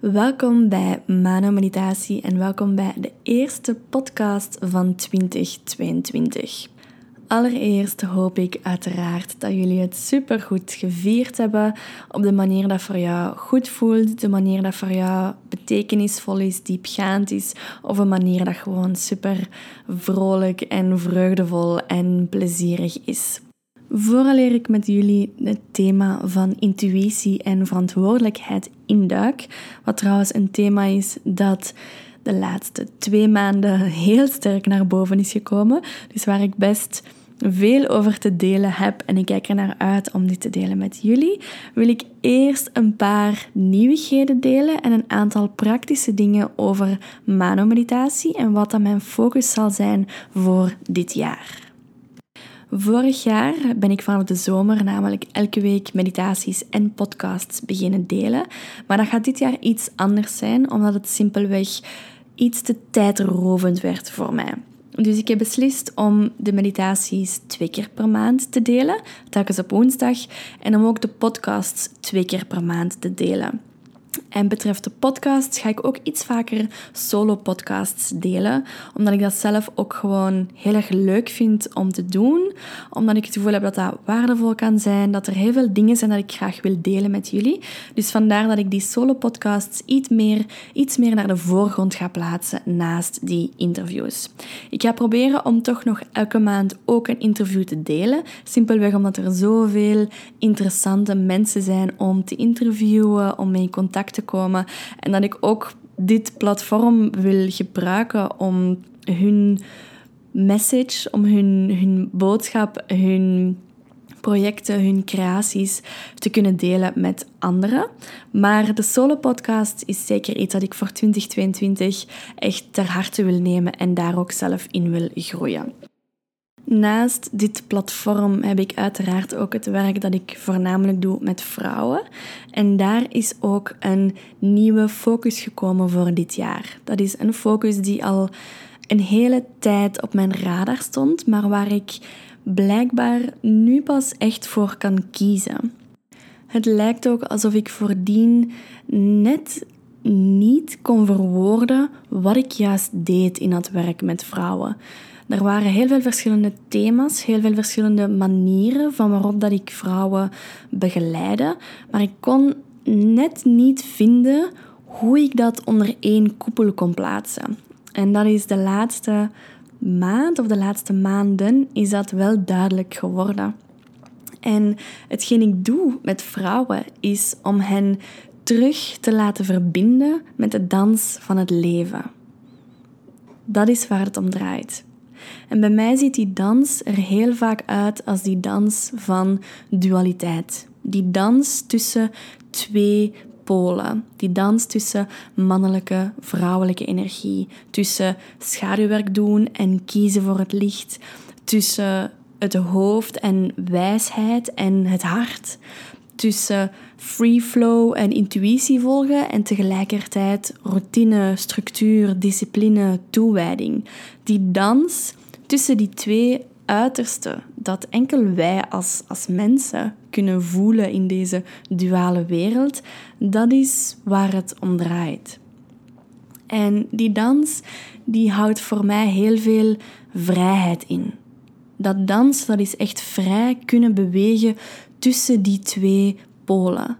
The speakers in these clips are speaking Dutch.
Welkom bij Mano Meditatie en welkom bij de eerste podcast van 2022. Allereerst hoop ik uiteraard dat jullie het supergoed gevierd hebben op de manier dat voor jou goed voelt, de manier dat voor jou betekenisvol is, diepgaand is, of een manier dat gewoon super vrolijk en vreugdevol en plezierig is. Vooraleer ik met jullie het thema van intuïtie en verantwoordelijkheid induik, wat trouwens een thema is dat de laatste twee maanden heel sterk naar boven is gekomen, dus waar ik best veel over te delen heb en ik kijk er naar uit om dit te delen met jullie, wil ik eerst een paar nieuwigheden delen en een aantal praktische dingen over manomeditatie en wat dan mijn focus zal zijn voor dit jaar. Vorig jaar ben ik vanaf de zomer namelijk elke week meditaties en podcasts beginnen delen. Maar dat gaat dit jaar iets anders zijn, omdat het simpelweg iets te tijdrovend werd voor mij. Dus ik heb beslist om de meditaties twee keer per maand te delen, telkens op woensdag, en om ook de podcasts twee keer per maand te delen. En betreft de podcasts ga ik ook iets vaker solo-podcasts delen, omdat ik dat zelf ook gewoon heel erg leuk vind om te doen. Omdat ik het gevoel heb dat dat waardevol kan zijn, dat er heel veel dingen zijn dat ik graag wil delen met jullie. Dus vandaar dat ik die solo-podcasts iets meer, iets meer naar de voorgrond ga plaatsen naast die interviews. Ik ga proberen om toch nog elke maand ook een interview te delen. Simpelweg omdat er zoveel interessante mensen zijn om te interviewen, om mee in contact te komen. En dat ik ook dit platform wil gebruiken om hun message, om hun, hun boodschap, hun projecten, hun creaties te kunnen delen met anderen. Maar de solo-podcast is zeker iets dat ik voor 2022 echt ter harte wil nemen en daar ook zelf in wil groeien. Naast dit platform heb ik uiteraard ook het werk dat ik voornamelijk doe met vrouwen. En daar is ook een nieuwe focus gekomen voor dit jaar. Dat is een focus die al een hele tijd op mijn radar stond, maar waar ik blijkbaar nu pas echt voor kan kiezen. Het lijkt ook alsof ik voordien net niet kon verwoorden wat ik juist deed in dat werk met vrouwen. Er waren heel veel verschillende thema's, heel veel verschillende manieren van waarop dat ik vrouwen begeleide, maar ik kon net niet vinden hoe ik dat onder één koepel kon plaatsen. En dat is de laatste maand of de laatste maanden is dat wel duidelijk geworden. En hetgeen ik doe met vrouwen is om hen terug te laten verbinden met de dans van het leven. Dat is waar het om draait. En bij mij ziet die dans er heel vaak uit als die dans van dualiteit. Die dans tussen twee polen. Die dans tussen mannelijke, vrouwelijke energie. Tussen schaduwwerk doen en kiezen voor het licht. Tussen het hoofd en wijsheid en het hart. Tussen free flow en intuïtie volgen en tegelijkertijd routine, structuur, discipline, toewijding. Die dans tussen die twee uitersten, dat enkel wij als, als mensen kunnen voelen in deze duale wereld, dat is waar het om draait. En die dans, die houdt voor mij heel veel vrijheid in. Dat dans, dat is echt vrij kunnen bewegen tussen die twee polen.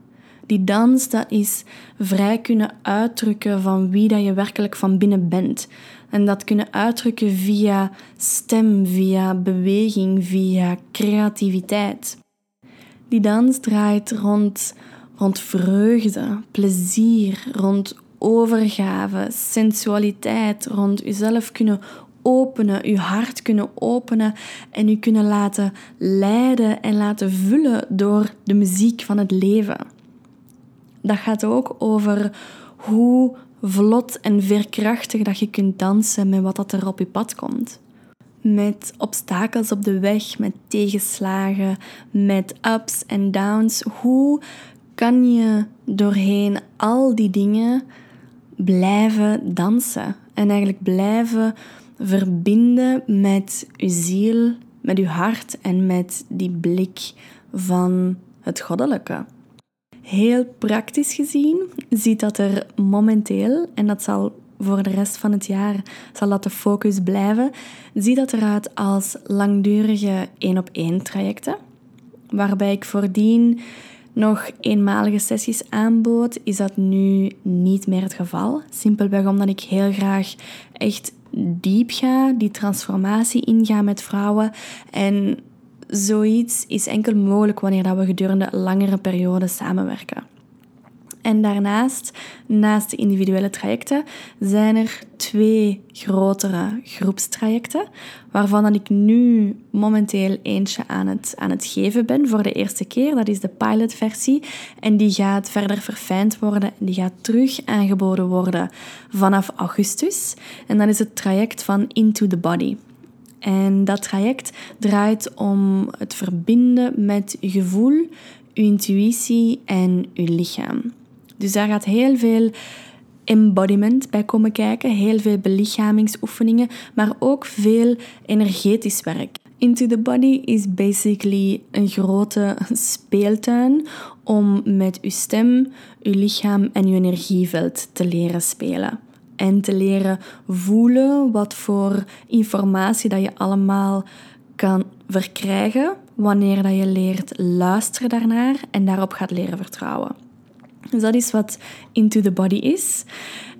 Die dans, dat is vrij kunnen uitdrukken van wie dat je werkelijk van binnen bent. En dat kunnen uitdrukken via stem, via beweging, via creativiteit. Die dans draait rond, rond vreugde, plezier, rond overgave, sensualiteit, rond jezelf kunnen openen, uw hart kunnen openen en u kunnen laten leiden en laten vullen door de muziek van het leven. Dat gaat ook over hoe vlot en veerkrachtig dat je kunt dansen met wat dat er op je pad komt. Met obstakels op de weg, met tegenslagen, met ups en downs. Hoe kan je doorheen al die dingen blijven dansen en eigenlijk blijven verbinden met je ziel, met je hart en met die blik van het goddelijke? Heel praktisch gezien ziet dat er momenteel, en dat zal voor de rest van het jaar zal dat de focus blijven, ziet dat eruit als langdurige één op één trajecten. Waarbij ik voordien nog eenmalige sessies aanbood, is dat nu niet meer het geval. Simpelweg omdat ik heel graag echt diep ga, die transformatie inga met vrouwen. En zoiets is enkel mogelijk wanneer dat we gedurende langere perioden samenwerken. En daarnaast, naast de individuele trajecten, zijn er twee grotere groepstrajecten, waarvan ik nu momenteel eentje aan het, aan het geven ben voor de eerste keer. Dat is de pilotversie. En die gaat verder verfijnd worden en die gaat terug aangeboden worden vanaf augustus. En dan is het traject van Into the Body. En dat traject draait om het verbinden met je gevoel, je intuïtie en je lichaam. Dus daar gaat heel veel embodiment bij komen kijken, heel veel belichamingsoefeningen, maar ook veel energetisch werk. Into the Body is basically een grote speeltuin om met uw stem, uw lichaam en uw energieveld te leren spelen. En te leren voelen wat voor informatie dat je allemaal kan verkrijgen wanneer dat je leert luisteren daarnaar en daarop gaat leren vertrouwen. Dus dat is wat Into the Body is.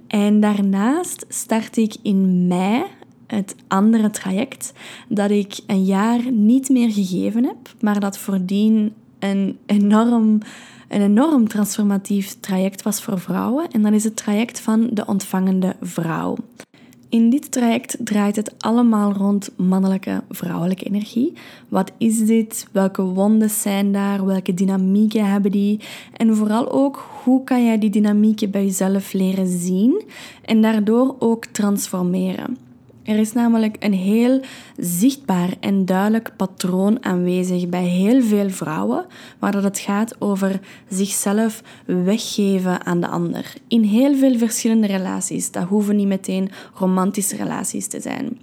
En daarnaast start ik in mei het andere traject dat ik een jaar niet meer gegeven heb, maar dat voordien een enorm, een enorm transformatief traject was voor vrouwen. En dat is het traject van de ontvangende vrouw. In dit traject draait het allemaal rond mannelijke, vrouwelijke energie. Wat is dit? Welke wonden zijn daar? Welke dynamieken hebben die? En vooral ook, hoe kan jij die dynamieken bij jezelf leren zien en daardoor ook transformeren? Er is namelijk een heel zichtbaar en duidelijk patroon aanwezig bij heel veel vrouwen, waar dat het gaat over zichzelf weggeven aan de ander. In heel veel verschillende relaties. Dat hoeven niet meteen romantische relaties te zijn.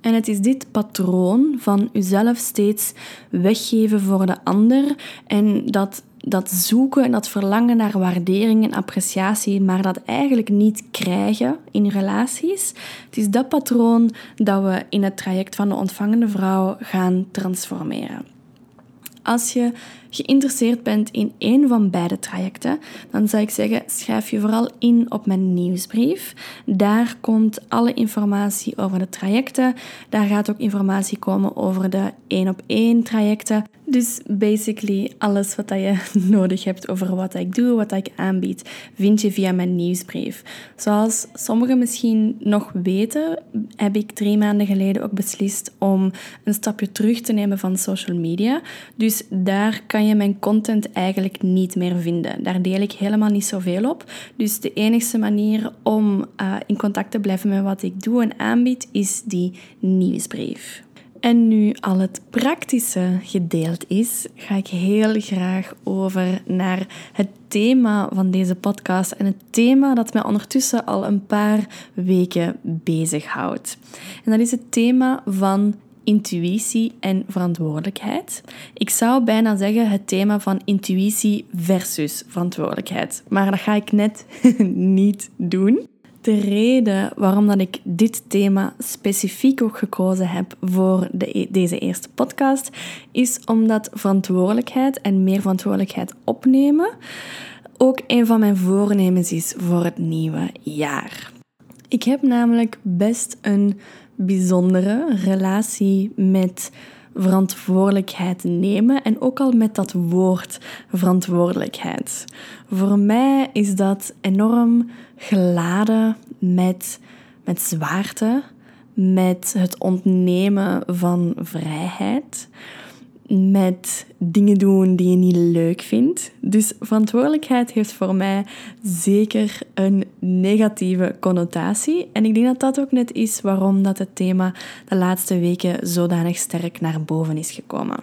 En het is dit patroon van uzelf steeds weggeven voor de ander en dat dat zoeken en dat verlangen naar waardering en appreciatie, maar dat eigenlijk niet krijgen in relaties. Het is dat patroon dat we in het traject van de ontvangende vrouw gaan transformeren. Als je geïnteresseerd bent in één van beide trajecten, dan zou ik zeggen, schrijf je vooral in op mijn nieuwsbrief. Daar komt alle informatie over de trajecten. Daar gaat ook informatie komen over de één op één trajecten. Dus basically alles wat je nodig hebt over wat ik doe, wat ik aanbied, vind je via mijn nieuwsbrief. Zoals sommigen misschien nog weten, heb ik drie maanden geleden ook beslist om een stapje terug te nemen van social media. Dus daar kan je mijn content eigenlijk niet meer vinden. Daar deel ik helemaal niet zoveel op. Dus de enige manier om uh, in contact te blijven met wat ik doe en aanbied, is die nieuwsbrief. En nu al het praktische gedeeld is, ga ik heel graag over naar het thema van deze podcast en het thema dat mij ondertussen al een paar weken bezighoudt. En dat is het thema van intuïtie en verantwoordelijkheid. Ik zou bijna zeggen het thema van intuïtie versus verantwoordelijkheid, maar dat ga ik net niet doen. De reden waarom dat ik dit thema specifiek ook gekozen heb voor de, e-, deze eerste podcast, is omdat verantwoordelijkheid en meer verantwoordelijkheid opnemen ook een van mijn voornemens is voor het nieuwe jaar. Ik heb namelijk best een bijzondere relatie met verantwoordelijkheid nemen en ook al met dat woord verantwoordelijkheid. Voor mij is dat enorm geladen met, met zwaarte, met het ontnemen van vrijheid met dingen doen die je niet leuk vindt. Dus verantwoordelijkheid heeft voor mij zeker een negatieve connotatie. En ik denk dat dat ook net is waarom dat het thema de laatste weken zodanig sterk naar boven is gekomen.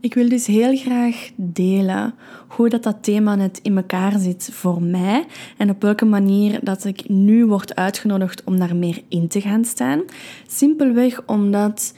Ik wil dus heel graag delen hoe dat, dat thema net in elkaar zit voor mij en op welke manier dat ik nu word uitgenodigd om daar meer in te gaan staan. Simpelweg omdat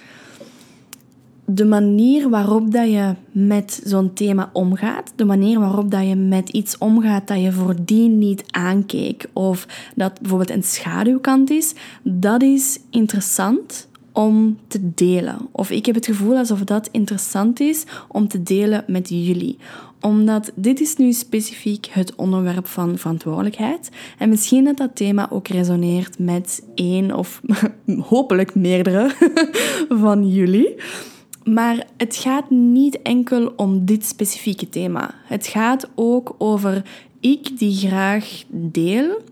de manier waarop dat je met zo'n thema omgaat, de manier waarop dat je met iets omgaat dat je voordien niet aankeek of dat bijvoorbeeld een schaduwkant is, dat is interessant om te delen. Of ik heb het gevoel alsof dat interessant is om te delen met jullie omdat dit is nu specifiek het onderwerp van verantwoordelijkheid. En misschien dat dat thema ook resoneert met één of hopelijk meerdere van jullie. Maar het gaat niet enkel om dit specifieke thema. Het gaat ook over ik die graag deel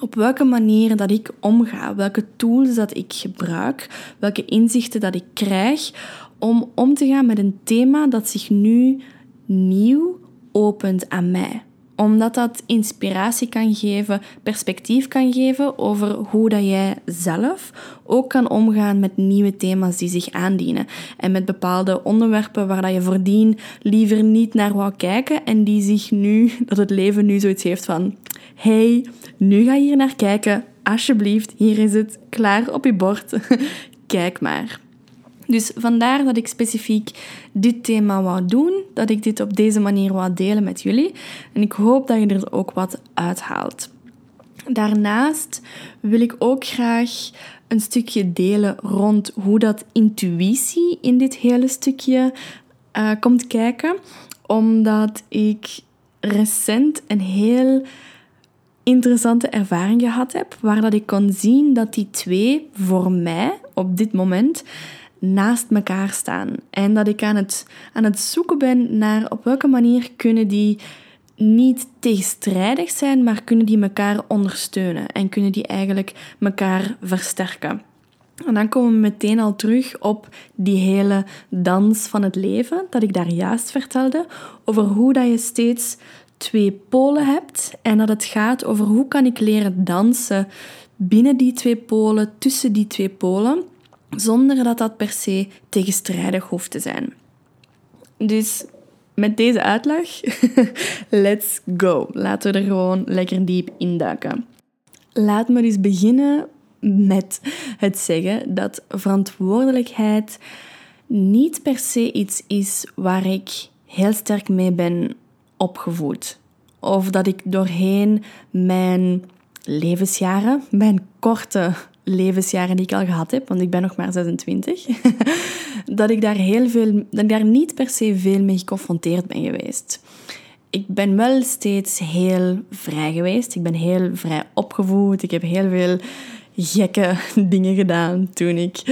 op welke manier dat ik omga, welke tools dat ik gebruik, welke inzichten dat ik krijg om om te gaan met een thema dat zich nu nieuw opent aan mij omdat dat inspiratie kan geven, perspectief kan geven over hoe dat jij zelf ook kan omgaan met nieuwe thema's die zich aandienen. En met bepaalde onderwerpen waar dat je voordien liever niet naar wou kijken en die zich nu, dat het leven nu zoiets heeft van hey, nu ga je hier naar kijken, alsjeblieft, hier is het, klaar op je bord. Kijk maar. Dus vandaar dat ik specifiek dit thema wou doen, dat ik dit op deze manier wou delen met jullie. En ik hoop dat je er ook wat uithaalt. Daarnaast wil ik ook graag een stukje delen rond hoe dat intuïtie in dit hele stukje uh, komt kijken, omdat ik recent een heel interessante ervaring gehad heb, waar dat ik kon zien dat die twee voor mij op dit moment naast elkaar staan. En dat ik aan het, aan het zoeken ben naar op welke manier kunnen die niet tegenstrijdig zijn, maar kunnen die elkaar ondersteunen en kunnen die eigenlijk elkaar versterken. En dan komen we meteen al terug op die hele dans van het leven, dat ik daar juist vertelde, over hoe dat je steeds twee polen hebt en dat het gaat over hoe kan ik leren dansen binnen die twee polen, tussen die twee polen, zonder dat dat per se tegenstrijdig hoeft te zijn. Dus met deze uitleg, let's go. Laten we er gewoon lekker diep induiken. Laat me dus beginnen met het zeggen dat verantwoordelijkheid niet per se iets is waar ik heel sterk mee ben opgevoed. Of dat ik doorheen mijn levensjaren, mijn korte levensjaren die ik al gehad heb, want ik ben nog maar 26, dat ik daar heel veel, dat ik daar niet per se veel mee geconfronteerd ben geweest. Ik ben wel steeds heel vrij geweest. Ik ben heel vrij opgevoed. Ik heb heel veel gekke dingen gedaan toen ik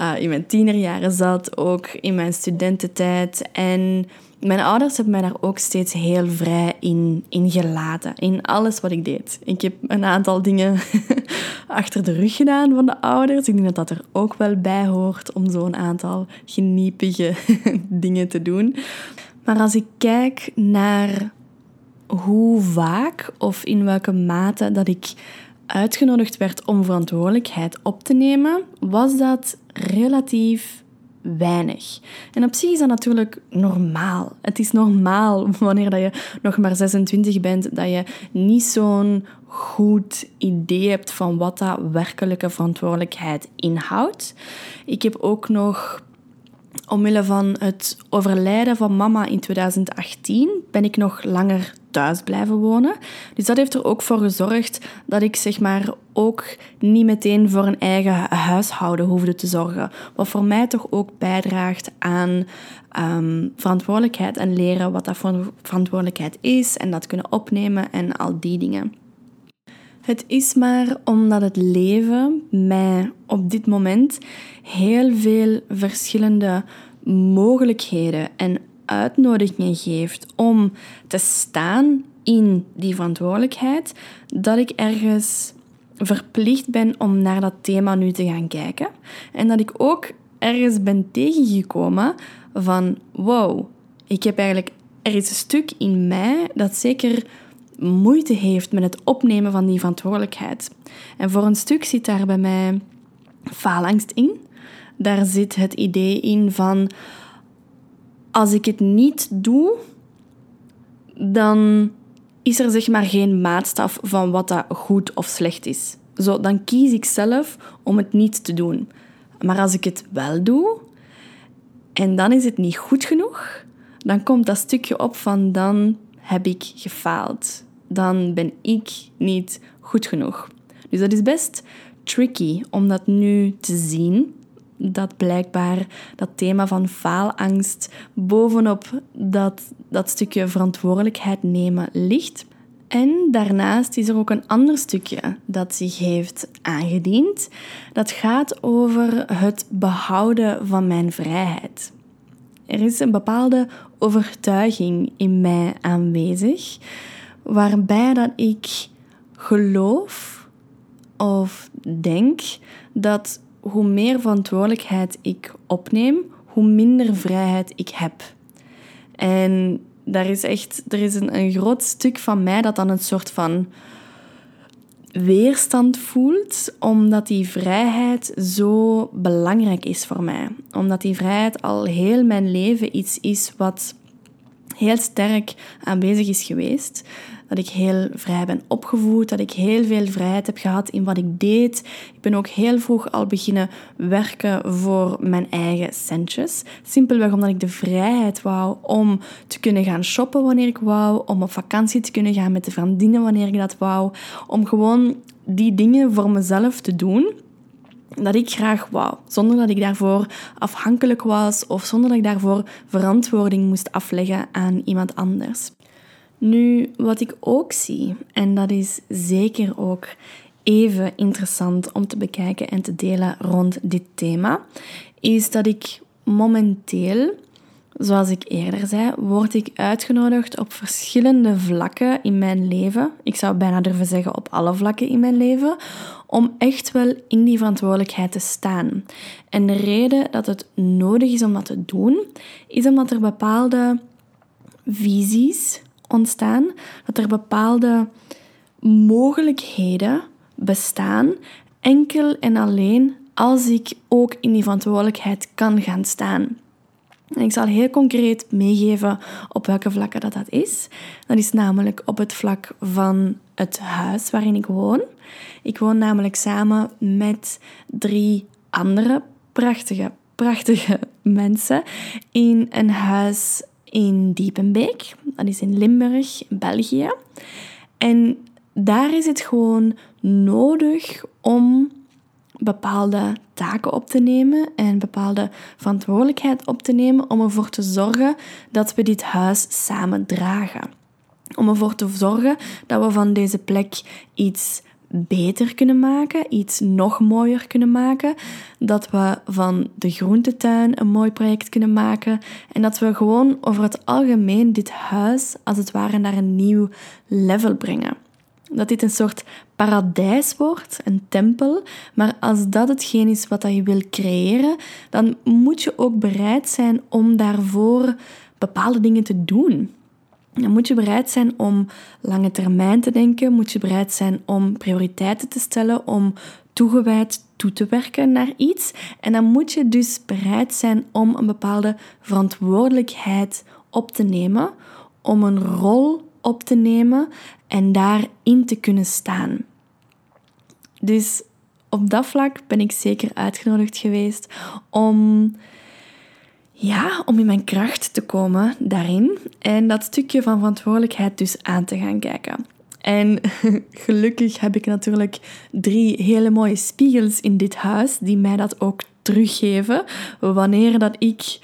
uh, in mijn tienerjaren zat, ook in mijn studententijd. En mijn ouders hebben mij daar ook steeds heel vrij in, in gelaten. In alles wat ik deed. Ik heb een aantal dingen achter de rug gedaan van de ouders. Ik denk dat dat er ook wel bij hoort om zo'n aantal geniepige dingen te doen. Maar als ik kijk naar hoe vaak of in welke mate dat ik uitgenodigd werd om verantwoordelijkheid op te nemen, was dat relatief weinig. En op zich is dat natuurlijk normaal. Het is normaal wanneer dat je nog maar 26 bent, dat je niet zo'n goed idee hebt van wat dat werkelijke verantwoordelijkheid inhoudt. Ik heb ook nog omwille van het overlijden van mama in 2018 ben ik nog langer thuis blijven wonen. Dus dat heeft er ook voor gezorgd dat ik zeg maar ook niet meteen voor een eigen huishouden hoefde te zorgen. Wat voor mij toch ook bijdraagt aan ehm, verantwoordelijkheid en leren wat dat voor verantwoordelijkheid is en dat kunnen opnemen en al die dingen. Het is maar omdat het leven mij op dit moment heel veel verschillende mogelijkheden en uitnodigingen geeft om te staan in die verantwoordelijkheid, dat ik ergens verplicht ben om naar dat thema nu te gaan kijken. En dat ik ook ergens ben tegengekomen van wow, ik heb eigenlijk, er is een stuk in mij dat zeker moeite heeft met het opnemen van die verantwoordelijkheid. En voor een stuk zit daar bij mij faalangst in. Daar zit het idee in van als ik het niet doe, dan is er zeg maar geen maatstaf van wat dat goed of slecht is. Zo, dan kies ik zelf om het niet te doen. Maar als ik het wel doe En dan is het niet goed genoeg. Dan komt dat stukje op van dan heb ik gefaald. Dan ben ik niet goed genoeg. Dus dat is best tricky om dat nu te zien. Dat blijkbaar dat thema van faalangst bovenop dat, dat stukje verantwoordelijkheid nemen ligt. En daarnaast is er ook een ander stukje dat zich heeft aangediend. Dat gaat over het behouden van mijn vrijheid. Er is een bepaalde overtuiging in mij aanwezig, waarbij dat ik geloof of denk dat hoe meer verantwoordelijkheid ik opneem, hoe minder vrijheid ik heb. En daar is echt, er is een, een groot stuk van mij dat dan een soort van weerstand voelt, omdat die vrijheid zo belangrijk is voor mij. Omdat die vrijheid al heel mijn leven iets is wat heel sterk aanwezig is geweest dat ik heel vrij ben opgevoed, dat ik heel veel vrijheid heb gehad in wat ik deed. Ik ben ook heel vroeg al beginnen werken voor mijn eigen centjes. Simpelweg omdat ik de vrijheid wou om te kunnen gaan shoppen wanneer ik wou, om op vakantie te kunnen gaan met de vriendinnen wanneer ik dat wou, om gewoon die dingen voor mezelf te doen dat ik graag wou, zonder dat ik daarvoor afhankelijk was of zonder dat ik daarvoor verantwoording moest afleggen aan iemand anders. Nu, wat ik ook zie, en dat is zeker ook even interessant om te bekijken en te delen rond dit thema, is dat ik momenteel, zoals ik eerder zei, word ik uitgenodigd op verschillende vlakken in mijn leven. Ik zou bijna durven zeggen op alle vlakken in mijn leven, om echt wel in die verantwoordelijkheid te staan. En de reden dat het nodig is om dat te doen, is omdat er bepaalde visies ontstaan, dat er bepaalde mogelijkheden bestaan, enkel en alleen als ik ook in die verantwoordelijkheid kan gaan staan. En ik zal heel concreet meegeven op welke vlakken dat, dat is. Dat is namelijk op het vlak van het huis waarin ik woon. Ik woon namelijk samen met drie andere prachtige, prachtige mensen in een huis in Diepenbeek. Dat is in Limburg, België. En daar is het gewoon nodig om bepaalde taken op te nemen en bepaalde verantwoordelijkheid op te nemen om ervoor te zorgen dat we dit huis samen dragen. Om ervoor te zorgen dat we van deze plek iets beter kunnen maken, iets nog mooier kunnen maken. Dat we van de groentetuin een mooi project kunnen maken. En dat we gewoon over het algemeen dit huis als het ware naar een nieuw level brengen. Dat dit een soort paradijs wordt, een tempel. Maar als dat hetgeen is wat je wil creëren, dan moet je ook bereid zijn om daarvoor bepaalde dingen te doen. Dan moet je bereid zijn om lange termijn te denken, moet je bereid zijn om prioriteiten te stellen, om toegewijd toe te werken naar iets. En dan moet je dus bereid zijn om een bepaalde verantwoordelijkheid op te nemen, om een rol op te nemen en daarin te kunnen staan. Dus op dat vlak ben ik zeker uitgenodigd geweest om ja, om in mijn kracht te komen daarin en dat stukje van verantwoordelijkheid dus aan te gaan kijken. En gelukkig heb ik natuurlijk drie hele mooie spiegels in dit huis die mij dat ook teruggeven wanneer dat ik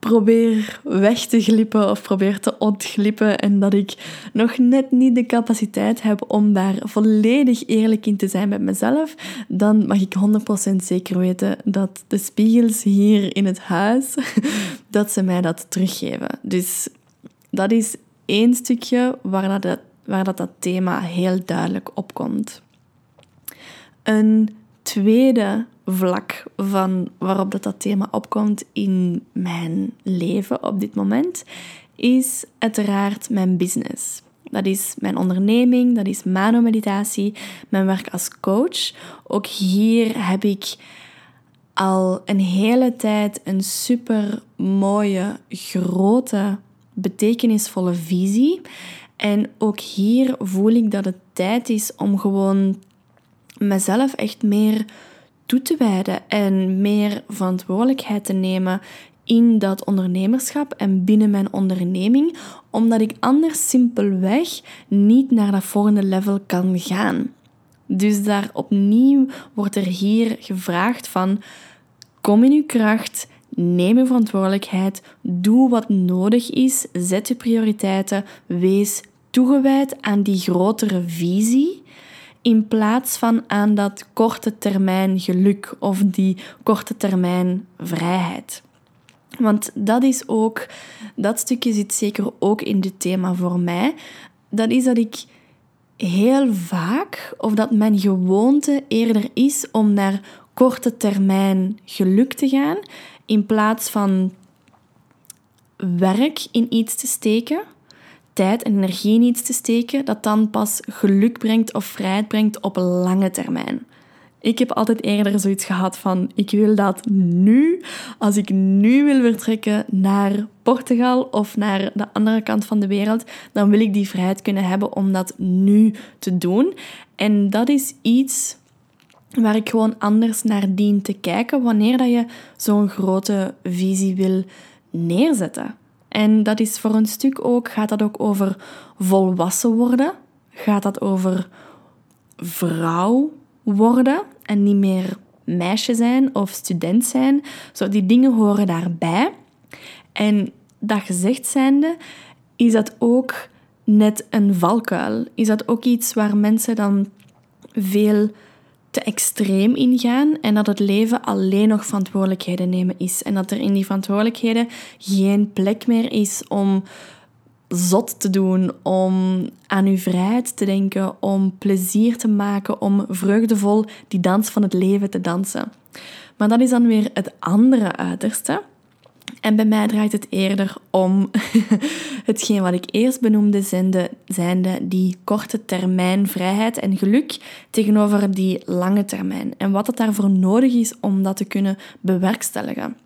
probeer weg te glippen of probeer te ontglippen en dat ik nog net niet de capaciteit heb om daar volledig eerlijk in te zijn met mezelf, dan mag ik 100% zeker weten dat de spiegels hier in het huis, dat ze mij dat teruggeven. Dus dat is één stukje waar dat, waar dat, dat thema heel duidelijk opkomt. Een tweede vlak van waarop dat, dat thema opkomt in mijn leven op dit moment, is uiteraard mijn business. Dat is mijn onderneming, dat is Mano-meditatie, mijn werk als coach. Ook hier heb ik al een hele tijd een super mooie, grote, betekenisvolle visie. En ook hier voel ik dat het tijd is om gewoon mezelf echt meer toe te wijden en meer verantwoordelijkheid te nemen in dat ondernemerschap en binnen mijn onderneming, omdat ik anders simpelweg niet naar dat volgende level kan gaan. Dus daar opnieuw wordt er hier gevraagd van kom in uw kracht, neem uw verantwoordelijkheid, doe wat nodig is, zet je prioriteiten, wees toegewijd aan die grotere visie in plaats van aan dat korte termijn geluk of die korte termijn vrijheid. Want dat is ook, dat stukje zit zeker ook in dit thema voor mij. Dat is dat ik heel vaak, of dat mijn gewoonte eerder is om naar korte termijn geluk te gaan, in plaats van werk in iets te steken, tijd en energie in iets te steken, dat dan pas geluk brengt of vrijheid brengt op lange termijn. Ik heb altijd eerder zoiets gehad van: ik wil dat nu. Als ik nu wil vertrekken naar Portugal of naar de andere kant van de wereld, dan wil ik die vrijheid kunnen hebben om dat nu te doen. En dat is iets waar ik gewoon anders naar dien te kijken wanneer dat je zo'n grote visie wil neerzetten. En dat is voor een stuk ook, gaat dat ook over volwassen worden? Gaat dat over vrouw worden en niet meer meisje zijn of student zijn? Zo, die dingen horen daarbij. En dat gezegd zijnde, is dat ook net een valkuil? Is dat ook iets waar mensen dan veel te extreem ingaan en dat het leven alleen nog verantwoordelijkheden nemen is. En dat er in die verantwoordelijkheden geen plek meer is om zot te doen, om aan uw vrijheid te denken, om plezier te maken, om vreugdevol die dans van het leven te dansen. Maar dat is dan weer het andere uiterste. En bij mij draait het eerder om hetgeen wat ik eerst benoemde, zijnde, zijnde die korte termijn vrijheid en geluk tegenover die lange termijn. En wat het daarvoor nodig is om dat te kunnen bewerkstelligen.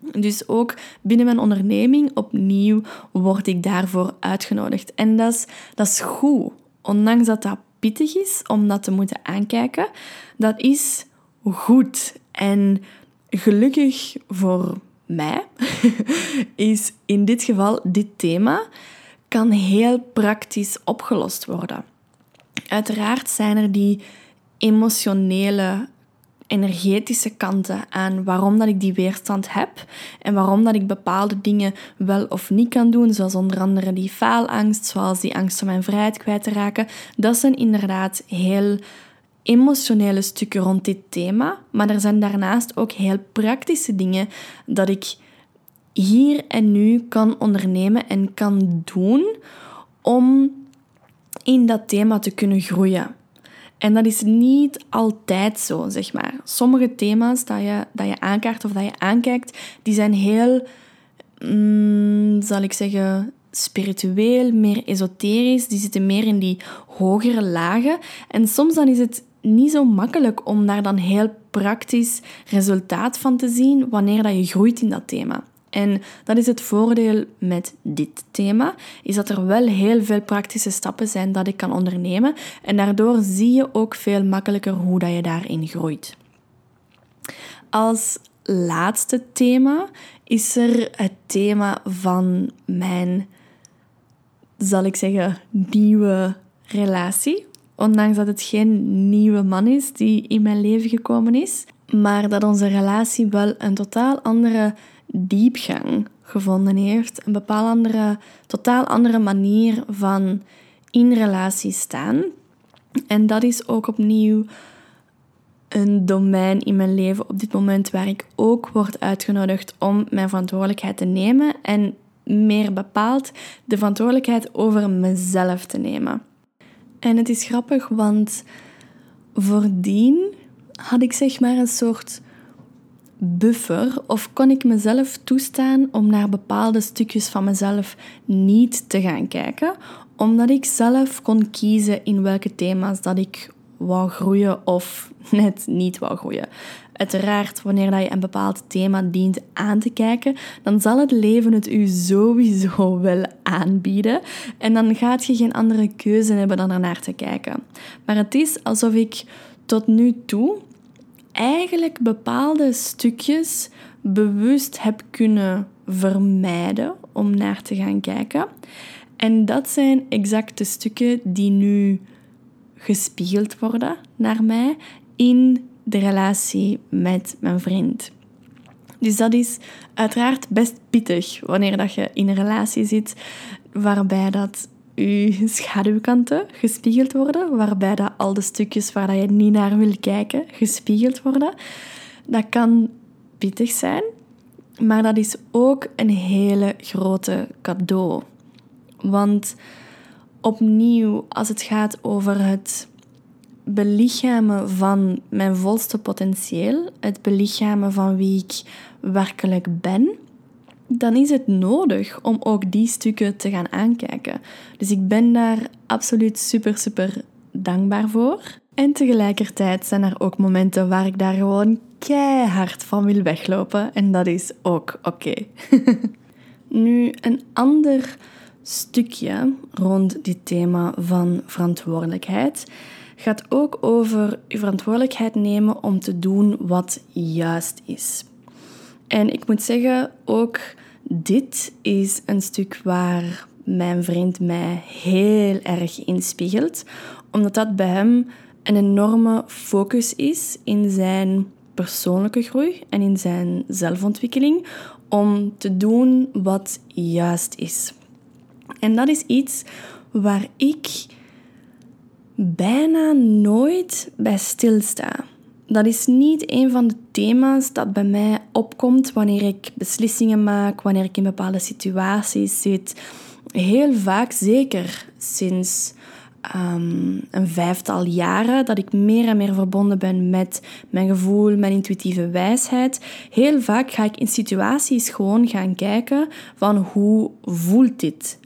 Dus ook binnen mijn onderneming opnieuw word ik daarvoor uitgenodigd. En dat is, dat is goed, ondanks dat dat pittig is om dat te moeten aankijken. Dat is goed. En gelukkig voor mij, is in dit geval dit thema kan heel praktisch opgelost worden. Uiteraard zijn er die emotionele, energetische kanten aan waarom dat ik die weerstand heb en waarom dat ik bepaalde dingen wel of niet kan doen, zoals onder andere die faalangst, zoals die angst om mijn vrijheid kwijt te raken. Dat zijn inderdaad heel emotionele stukken rond dit thema, maar er zijn daarnaast ook heel praktische dingen dat ik hier en nu kan ondernemen en kan doen om in dat thema te kunnen groeien. En dat is niet altijd zo, zeg maar. Sommige thema's dat je, dat je aankaart of dat je aankijkt, die zijn heel, mm, zal ik zeggen, spiritueel, meer esoterisch. Die zitten meer in die hogere lagen. En soms dan is het niet zo makkelijk om daar dan heel praktisch resultaat van te zien wanneer dat je groeit in dat thema. En dat is het voordeel met dit thema, is dat er wel heel veel praktische stappen zijn dat ik kan ondernemen en daardoor zie je ook veel makkelijker hoe dat je daarin groeit. Als laatste thema is er het thema van mijn, zal ik zeggen, nieuwe relatie ondanks dat het geen nieuwe man is die in mijn leven gekomen is, maar dat onze relatie wel een totaal andere diepgang gevonden heeft, een bepaal andere, totaal andere manier van in relatie staan. En dat is ook opnieuw een domein in mijn leven op dit moment waar ik ook word uitgenodigd om mijn verantwoordelijkheid te nemen en meer bepaald de verantwoordelijkheid over mezelf te nemen. En het is grappig, want voordien had ik zeg maar een soort buffer of kon ik mezelf toestaan om naar bepaalde stukjes van mezelf niet te gaan kijken, omdat ik zelf kon kiezen in welke thema's dat ik wou groeien of net niet wou groeien. Uiteraard, wanneer je een bepaald thema dient aan te kijken, dan zal het leven het u sowieso wel aanbieden. En dan gaat je geen andere keuze hebben dan ernaar te kijken. Maar het is alsof ik tot nu toe eigenlijk bepaalde stukjes bewust heb kunnen vermijden om naar te gaan kijken. En dat zijn exact de stukken die nu gespiegeld worden naar mij in de relatie met mijn vriend. Dus dat is uiteraard best pittig wanneer dat je in een relatie zit waarbij dat je schaduwkanten gespiegeld worden, waarbij dat al de stukjes waar dat je niet naar wil kijken gespiegeld worden. Dat kan pittig zijn, maar dat is ook een hele grote cadeau. Want opnieuw, als het gaat over het belichamen van mijn volste potentieel, het belichamen van wie ik werkelijk ben, dan is het nodig om ook die stukken te gaan aankijken. Dus ik ben daar absoluut super, super dankbaar voor. En tegelijkertijd zijn er ook momenten waar ik daar gewoon keihard van wil weglopen. En dat is ook oké. nu, een ander stukje rond dit thema van verantwoordelijkheid gaat ook over je verantwoordelijkheid nemen om te doen wat juist is. En ik moet zeggen, ook dit is een stuk waar mijn vriend mij heel erg inspiegelt, omdat dat bij hem een enorme focus is in zijn persoonlijke groei en in zijn zelfontwikkeling om te doen wat juist is. En dat is iets waar ik bijna nooit bij stilsta. Dat is niet een van de thema's dat bij mij opkomt wanneer ik beslissingen maak, wanneer ik in bepaalde situaties zit. Heel vaak, zeker sinds um, een vijftal jaren, dat ik meer en meer verbonden ben met mijn gevoel, mijn intuïtieve wijsheid. Heel vaak ga ik in situaties gewoon gaan kijken van hoe voelt dit?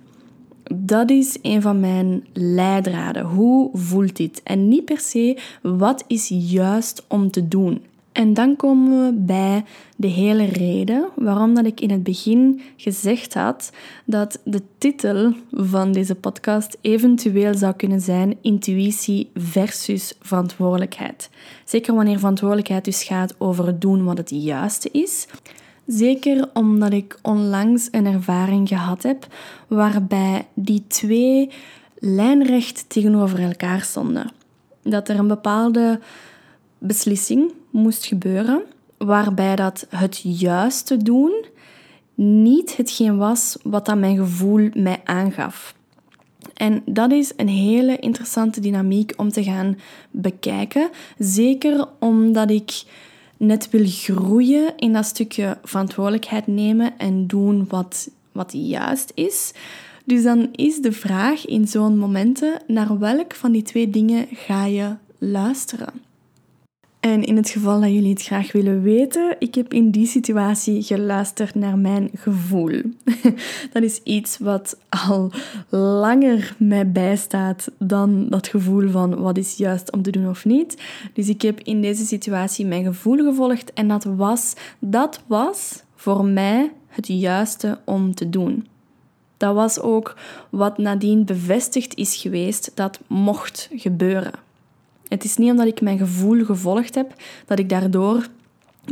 Dat is een van mijn leidraden. Hoe voelt dit? En niet per se wat is juist om te doen. En dan komen we bij de hele reden waarom dat ik in het begin gezegd had dat de titel van deze podcast eventueel zou kunnen zijn intuïtie versus verantwoordelijkheid. Zeker wanneer verantwoordelijkheid dus gaat over doen wat het juiste is. Zeker omdat ik onlangs een ervaring gehad heb waarbij die twee lijnrecht tegenover elkaar stonden. Dat er een bepaalde beslissing moest gebeuren waarbij dat het juiste doen niet hetgeen was wat dat mijn gevoel mij aangaf. En dat is een hele interessante dynamiek om te gaan bekijken. Zeker omdat ik net wil groeien in dat stukje verantwoordelijkheid nemen en doen wat, wat juist is. Dus dan is de vraag in zo'n momenten naar welk van die twee dingen ga je luisteren? En in het geval dat jullie het graag willen weten, ik heb in die situatie geluisterd naar mijn gevoel. Dat is iets wat al langer mij bijstaat dan dat gevoel van wat is juist om te doen of niet. Dus ik heb in deze situatie mijn gevoel gevolgd en dat was, dat was voor mij het juiste om te doen. Dat was ook wat nadien bevestigd is geweest dat mocht gebeuren. Het is niet omdat ik mijn gevoel gevolgd heb dat ik daardoor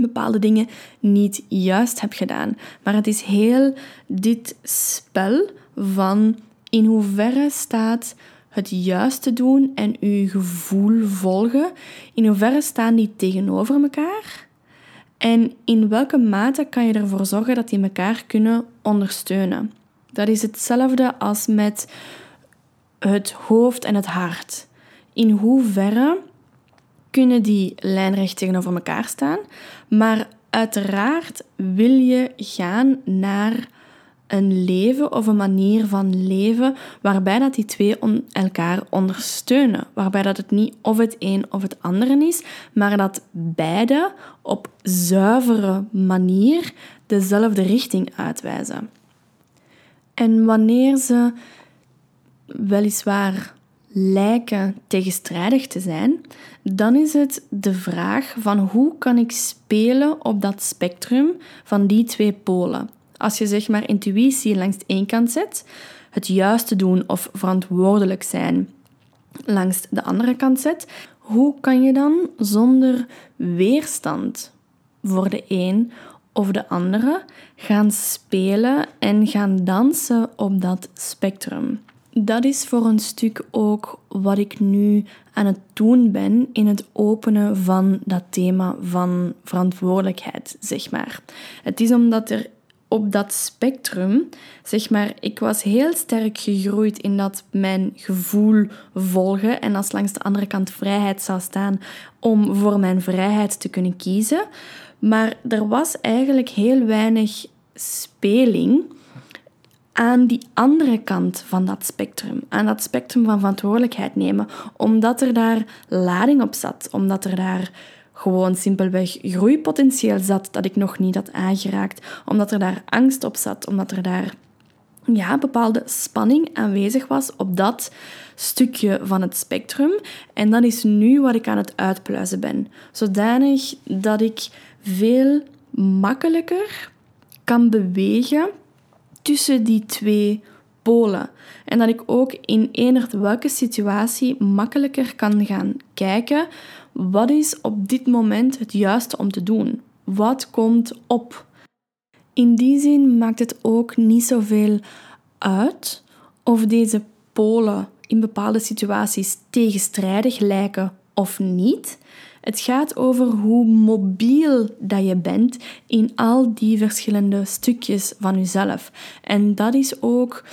bepaalde dingen niet juist heb gedaan. Maar het is heel dit spel van in hoeverre staat het juiste doen en uw gevoel volgen, in hoeverre staan die tegenover elkaar? En in welke mate kan je ervoor zorgen dat die elkaar kunnen ondersteunen? Dat is hetzelfde als met het hoofd en het hart in hoeverre kunnen die lijnrecht tegenover elkaar staan. Maar uiteraard wil je gaan naar een leven of een manier van leven waarbij dat die twee elkaar ondersteunen. Waarbij dat het niet of het een of het andere is, maar dat beide op zuivere manier dezelfde richting uitwijzen. En wanneer ze weliswaar lijken tegenstrijdig te zijn, dan is het de vraag van hoe kan ik spelen op dat spectrum van die twee polen. Als je zeg maar intuïtie langs de ene kant zet, het juiste doen of verantwoordelijk zijn langs de andere kant zet, hoe kan je dan zonder weerstand voor de een of de andere gaan spelen en gaan dansen op dat spectrum. Dat is voor een stuk ook wat ik nu aan het doen ben in het openen van dat thema van verantwoordelijkheid, zeg maar. Het is omdat er op dat spectrum, zeg maar, ik was heel sterk gegroeid in dat mijn gevoel volgen en als langs de andere kant vrijheid zou staan om voor mijn vrijheid te kunnen kiezen. Maar er was eigenlijk heel weinig speling aan die andere kant van dat spectrum, aan dat spectrum van verantwoordelijkheid nemen, omdat er daar lading op zat, omdat er daar gewoon simpelweg groeipotentieel zat dat ik nog niet had aangeraakt, omdat er daar angst op zat, omdat er daar ja, bepaalde spanning aanwezig was op dat stukje van het spectrum. En dat is nu wat ik aan het uitpluizen ben. Zodanig dat ik veel makkelijker kan bewegen tussen die twee polen. En dat ik ook in eender welke situatie makkelijker kan gaan kijken wat is op dit moment het juiste om te doen? Wat komt op? In die zin maakt het ook niet zoveel uit of deze polen in bepaalde situaties tegenstrijdig lijken of niet. Het gaat over hoe mobiel dat je bent in al die verschillende stukjes van jezelf. En dat is ook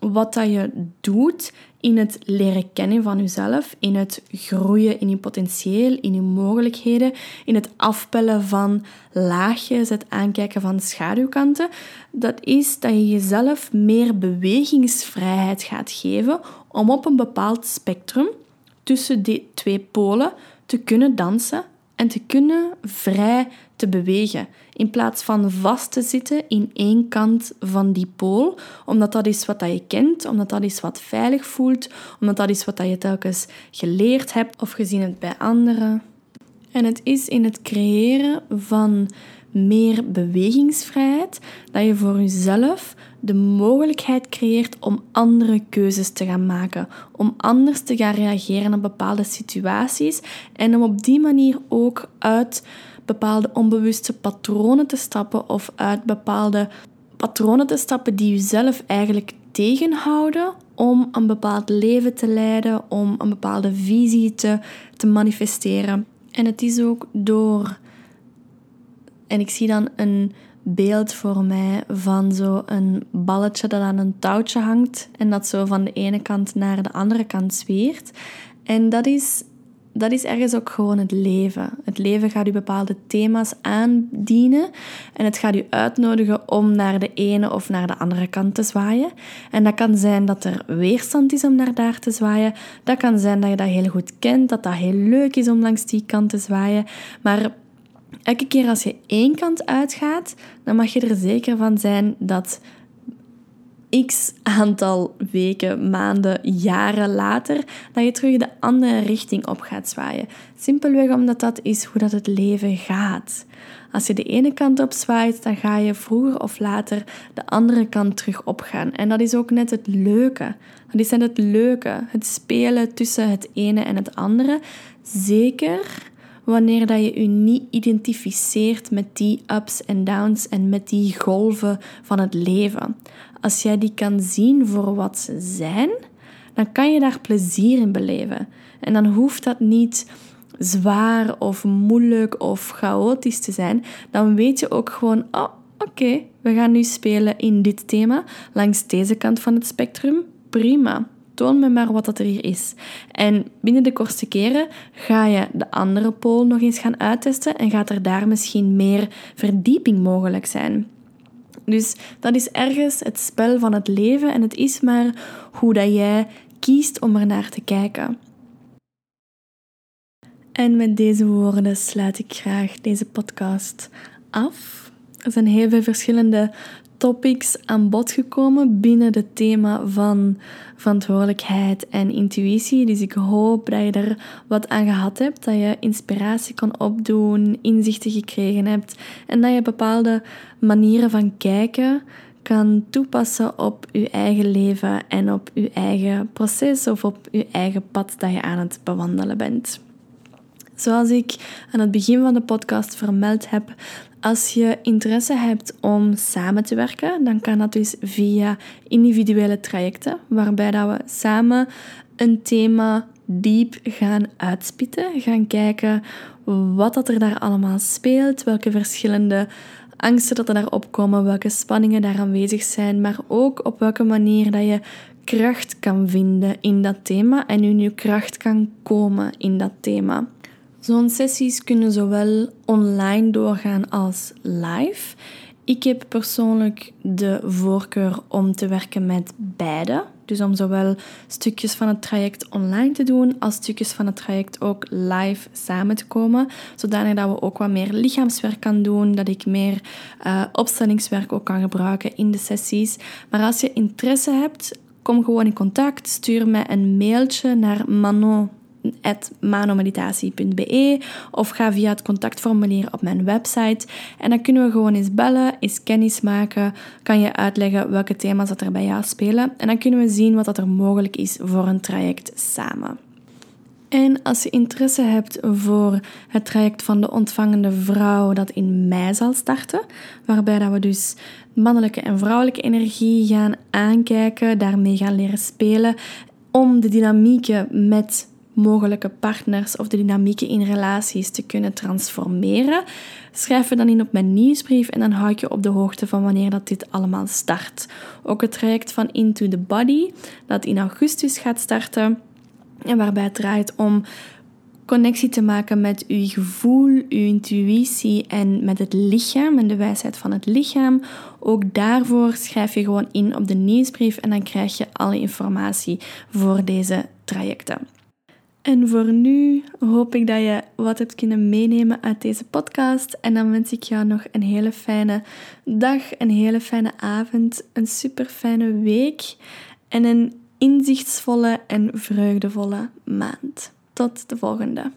wat dat je doet in het leren kennen van jezelf, in het groeien in je potentieel, in je mogelijkheden, in het afpellen van laagjes, het aankijken van schaduwkanten. Dat is dat je jezelf meer bewegingsvrijheid gaat geven om op een bepaald spectrum tussen die twee polen te kunnen dansen en te kunnen vrij te bewegen. In plaats van vast te zitten in één kant van die pool, omdat dat is wat je kent, omdat dat is wat veilig voelt, omdat dat is wat je telkens geleerd hebt of gezien hebt bij anderen. En het is in het creëren van meer bewegingsvrijheid dat je voor jezelf de mogelijkheid creëert om andere keuzes te gaan maken, om anders te gaan reageren op bepaalde situaties en om op die manier ook uit bepaalde onbewuste patronen te stappen of uit bepaalde patronen te stappen die je zelf eigenlijk tegenhouden om een bepaald leven te leiden, om een bepaalde visie te, te manifesteren. En het is ook door, en ik zie dan een beeld voor mij van zo een balletje dat aan een touwtje hangt en dat zo van de ene kant naar de andere kant zweert. En dat is, dat is ergens ook gewoon het leven. Het leven gaat u bepaalde thema's aandienen en het gaat u uitnodigen om naar de ene of naar de andere kant te zwaaien. En dat kan zijn dat er weerstand is om naar daar te zwaaien. Dat kan zijn dat je dat heel goed kent, dat dat heel leuk is om langs die kant te zwaaien. Maar elke keer als je één kant uitgaat, dan mag je er zeker van zijn dat x aantal weken, maanden, jaren later, dat je terug de andere richting op gaat zwaaien. Simpelweg omdat dat is hoe dat het leven gaat. Als je de ene kant op zwaait, dan ga je vroeger of later de andere kant terug opgaan. En dat is ook net het leuke. Dat is net het leuke. Het spelen tussen het ene en het andere. Zeker wanneer dat je je niet identificeert met die ups en downs en met die golven van het leven. Als jij die kan zien voor wat ze zijn, dan kan je daar plezier in beleven. En dan hoeft dat niet zwaar of moeilijk of chaotisch te zijn. Dan weet je ook gewoon, oh, oké, we gaan nu spelen in dit thema langs deze kant van het spectrum. Prima toon me maar wat dat er hier is. En binnen de kortste keren ga je de andere pool nog eens gaan uittesten en gaat er daar misschien meer verdieping mogelijk zijn. Dus dat is ergens het spel van het leven en het is maar hoe dat jij kiest om er naar te kijken. En met deze woorden sluit ik graag deze podcast af. Er zijn heel veel verschillende topics aan bod gekomen binnen het thema van verantwoordelijkheid en intuïtie. Dus ik hoop dat je er wat aan gehad hebt, dat je inspiratie kan opdoen, inzichten gekregen hebt en dat je bepaalde manieren van kijken kan toepassen op je eigen leven en op je eigen proces of op je eigen pad dat je aan het bewandelen bent. Zoals ik aan het begin van de podcast vermeld heb, als je interesse hebt om samen te werken, dan kan dat dus via individuele trajecten, waarbij dat we samen een thema diep gaan uitspitten, gaan kijken wat dat er daar allemaal speelt, welke verschillende angsten dat er daar opkomen, welke spanningen daar aanwezig zijn, maar ook op welke manier dat je kracht kan vinden in dat thema en in je kracht kan komen in dat thema. Zo'n sessies kunnen zowel online doorgaan als live. Ik heb persoonlijk de voorkeur om te werken met beide. Dus om zowel stukjes van het traject online te doen, als stukjes van het traject ook live samen te komen. Zodanig dat we ook wat meer lichaamswerk kan doen, dat ik meer uh, opstellingswerk ook kan gebruiken in de sessies. Maar als je interesse hebt, kom gewoon in contact. Stuur mij een mailtje naar manon manomeditatie.be of ga via het contactformulier op mijn website. En dan kunnen we gewoon eens bellen, eens kennis maken. Kan je uitleggen welke thema's dat er bij jou spelen. En dan kunnen we zien wat dat er mogelijk is voor een traject samen. En als je interesse hebt voor het traject van de ontvangende vrouw dat in mei zal starten, waarbij dat we dus mannelijke en vrouwelijke energie gaan aankijken, daarmee gaan leren spelen, om de dynamieken met mogelijke partners of de dynamieken in relaties te kunnen transformeren. Schrijf je dan in op mijn nieuwsbrief en dan hou ik je op de hoogte van wanneer dat dit allemaal start. Ook het traject van Into the Body, dat in augustus gaat starten en waarbij het draait om connectie te maken met uw gevoel, uw intuïtie en met het lichaam en de wijsheid van het lichaam. Ook daarvoor schrijf je gewoon in op de nieuwsbrief en dan krijg je alle informatie voor deze trajecten. En voor nu hoop ik dat je wat hebt kunnen meenemen uit deze podcast. En dan wens ik jou nog een hele fijne dag, een hele fijne avond, een super fijne week en een inzichtsvolle en vreugdevolle maand. Tot de volgende.